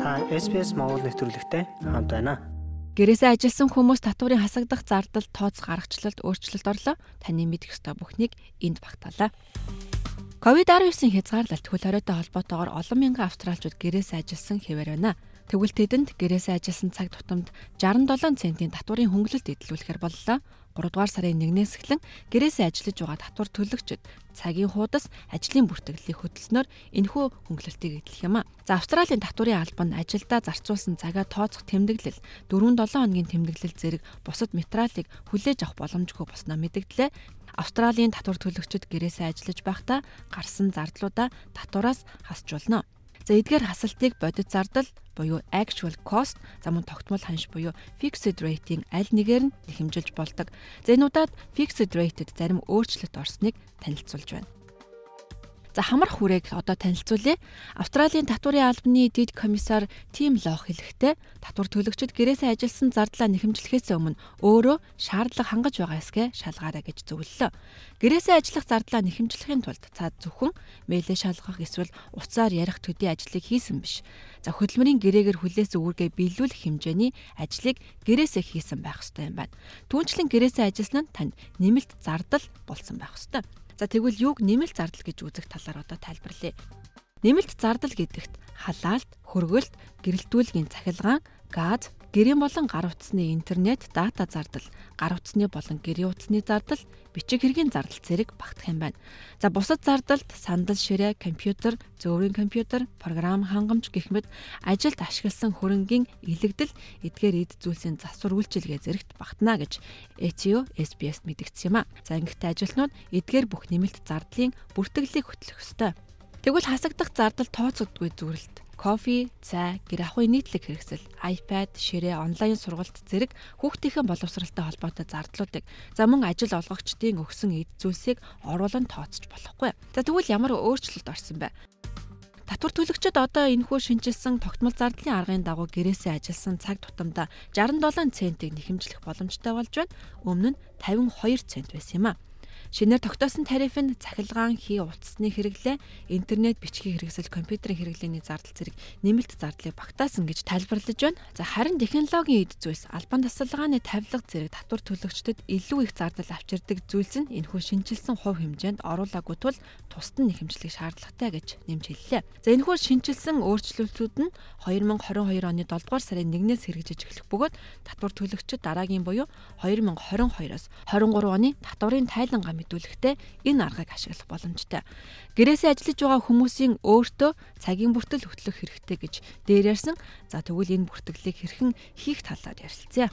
Та SPS Монгол нэвтрүүлэгтэй хамт байна. Гэрээсээ ажилласан хүмүүс татварын хасагдах зардал тооцох аргачлалд өөрчлөлт орлоо. Таны мэдэх ёстой бүхнийг энд багтаалаа. COVID-19 хязгаарлалт хөл хориотой холбоотойгоор олон мянган австралчууд гэрээсээ ажилласан хэвээр байна. Тэгвэл тэдэнд гэрээсээ ажилласан цаг тутамд 67 центийн татварын хөнгөлөлт эдлүүлэхээр боллоо. 3 дугаар сарын 1-ээс эхлэн гэрээсээ ажиллаж байгаа татвар төлөгчид цагийн хуудас ажлын бүртгэлийг хөдөлснөөр энэхүү хөнгөлөлтийг эдлэх юм а. За Австралийн татварын алба нь ажилдаа зарцуулсан цагаа тооцох тэмдэглэл 4-7 хоногийн тэмдэглэл зэрэг бусад материалыг хүлээж авах боломжгүй босноо мэдгдлээ. Австралийн татвар төлөгчид гэрээсээ ажиллаж байхдаа гарсан зардлуудаа татвараас хасч болно. За эдгээр хасалтыг бодит зардал буюу actual cost за мөн тогтмол ханш буюу fixed rate-ийн аль нэгээр нь нэхэмжилж болдог. За энэ удаад fixed rate-д зарим өөрчлөлт орсныг танилцуулж байна. За хамар хүрээг одоо танилцуулъя. Австралийн татварын албаны дэд комиссар Тим Лох хэлэхдээ татвар төлөгчид гэрээсээ ажилласан зардлаа нэхэмжлэхээс өмнө өөрөө шаардлага хангаж байгаа эсгээ шалгаарай гэж зөвлөлөө. Гэрээсээ ажиллах зардлаа нэхэмжлэхийн тулд цаад зөвхөн мэйлээ шалгах эсвэл уцаар ярих төдий ажлыг хийсэн биш. За хөдөлмөрийн гэрээгээр хүлээс үүргээ биелүүлэх хэмжээний ажлыг гэрээсээ хийсэн байх ёстой юм байна. Түүнчлэн гэрээсээ ажилласан нь танд нэмэлт зардал болсон байх ёстой. За тэгвэл юуг нэмэлт зардал гэж үзэх талаар одоо тайлбарлая. Нэмэлт зардал гэдэгт халаалт, хөргөлт, гэрэлтүүлгийн цахилгаан, газ, гэрийн болон гар утасны интернет, дата зардал, гар утасны болон гэрийн утасны зардал, бичиг хэргийн зардал зэрэг багтах юм байна. За бусад зардалд сандал ширээ, компьютер, зөөврийн компьютер, програм хангамж гэх мэт ажилд ашигласан хөрөнгийн илэгдэл, эдгээр эд зүйлсийн засвар үйлчилгээ зэрэгт багтана гэж ETO SBS мэдгдсэн юм а. За ингэхдээ ажилтнууд эдгээр бүх нэмэлт зардлын бүртгэлийг хөтлөх ёстой. Тэгвэл хасагдах зардал тооцогдгүй зүрэлт кофе, цай, гэр ахуйн нийтлэг хэрэгсэл, iPad, ширээ, онлайн сургалт зэрэг хүүхдийнхээ боловсралтай холбоотой зардлуудыг за мөн ажил олгогчдын өгсөн эд зүйлсийг оруулан тооцож болохгүй. За тэгвэл ямар өөрчлөлт орсон бэ? Татвар төлөгчид одоо энэхүү шинжилсэн тогтмол зардлын аргын дагуу гэрээсээ ажилласан цаг тутамдаа 67 центийг нэхэмжлэх боломжтой болж байна. Өмнө нь 52 цент байсан юм а. Шинээр тогтоосон тариф нь цахилгаан хий утасны хэрэглээ, интернет бичгийн хэрэгсэл, компьютерийн хэрэглээний зардал зэрэг нэмэлт зардлыг багтаасан гэж тайлбарлаж байна. За харин технологийн эд зүйлс албан тасалгааны тавилга зэрэг татвар төлөгчдөд илүү их зардал авчирдаг зүйлс нь энэхүү шинжилсэн хувь хэмжээнд оруулаагүй тул тусад нь нэхэмжлэх шаардлагатай гэж нэмж хэллээ. За энэхүү шинжилсэн өөрчлөлтүүд нь 2022 оны 7 дугаар сарын 1-ээс хэрэгжиж эхлэх бөгөөд татвар төлөгчид дараагийн буюу 2022-оос 23 оны татварын тайлан гамь мэдүүлэхдээ энэ аргыг ашиглах боломжтой. Гэрээсээ ажиллаж байгаа хүмүүсийн өөртөө цагийн бүртэл хөтлөх хэрэгтэй гэж дээр ярьсан. За тэгвэл энэ бүртгэлийг хэрхэн хийх талаар ярилцъя.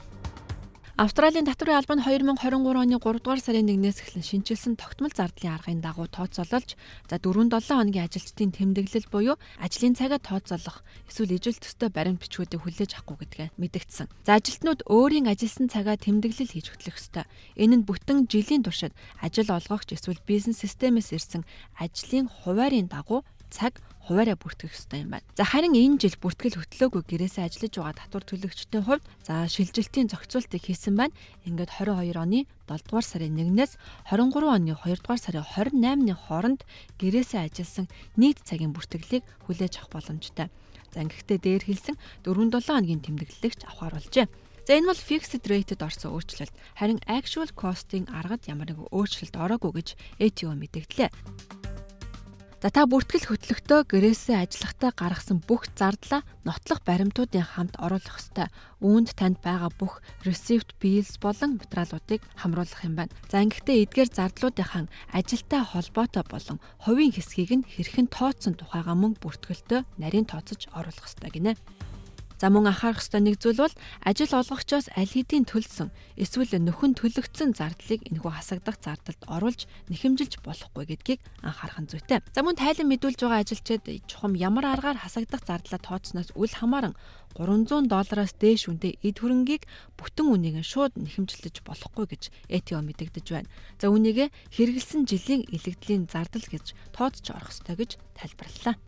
Австралийн татварын алба нь 2023 оны 3 дугаар сарын 1-ээс эхлэн шинжилсэн тогтмол зардлын аргын дагуу тооцоололж за 4-7 хоногийн ажилчдын тэмдэглэл буюу ажлын цагаа тооцоолох эсвэл ижил төстэй баримт бичгүүдийг хүлээж авахгүй гэдгээ мэдэгдсэн. За ажилтнууд өөрийн ажилласан цагаа тэмдэглэл хийж хөтлөх ёстой. Энэ нь бүтэн жилийн туршид ажил олгогч эсвэл бизнес системээс ирсэн ажлын хуваарийн дагуу цаг хуваараа бүртгэх ёстой юм байна. За харин энэ жил бүртгэл хөтлөөгүй гэрээсээ ажиллаж байгаа татвар төлөгчдийн хувьд за шилжилтийн зохицуултыг хийсэн байна. Ингээд 22 оны 7 дугаар сарын 1-ээс 23 оны 2 дугаар сарын 28-ны хооронд гэрээсээ ажилласан нийт цагийн бүртгэлийг хүлээж авах боломжтой. За ингэхдээ дээр хэлсэн 4-7 хоногийн тэмдэглэлэгч авахар болжээ. За энэ бол fixed rate-д орсон өөрчлөлт. Харин actual cost-ийн аргад ямар нэгэн өөрчлөлт ороогүй гэж ATO мэдэгдлээ. За та бүртгэл хөтлөختөө гэрээсээ ажиллахтаа гаргасан бүх зардлаа нотлох баримтуудын хамт оруулах ёстой. Үүнд танд байгаа бүх receipt bills болон материалуудыг хамруулах юм байна. За ингэхдээ эдгээр зардлуудынхаа ажилтай холбоотой болон хувийн хэсгийг нь хэрхэн тооцсон тухайга мөн бүртгэлтөө нарийн тооцож оруулах ёстой гинэ. За мөн анхаарах ёстой нэг зүйл бол ажил олгогчоос аль хэдийн төлсөн эсвэл нөхөн төлөгдсөн зардлыг энэхүү хасагдах зардалд оруулж нэхэмжилж болохгүй гэдгийг анхаарах нь зүйтэй. За мөн тайлан мэдүүлж байгаа ажилчид чухам ямар аргаар хасагдах зардлаа тооцсноос үл хамааран 300 доллараас дээш үнэтэй эд хөрөнгийг бүтэн үнийг шууд нэхэмжилж болохгүй гэж ЭТО мэдэгдэж байна. За үүнийг хэрэгэлсэн жилийн илэгдлийн зардал гэж тооцож орох ёстой гэж тайлбарллаа.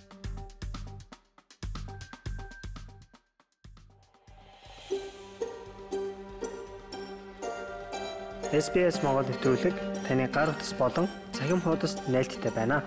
SBS Монгол нэвтрүүлэг таны гар утас болон цахим хуудасд нийлдэхтэй байна.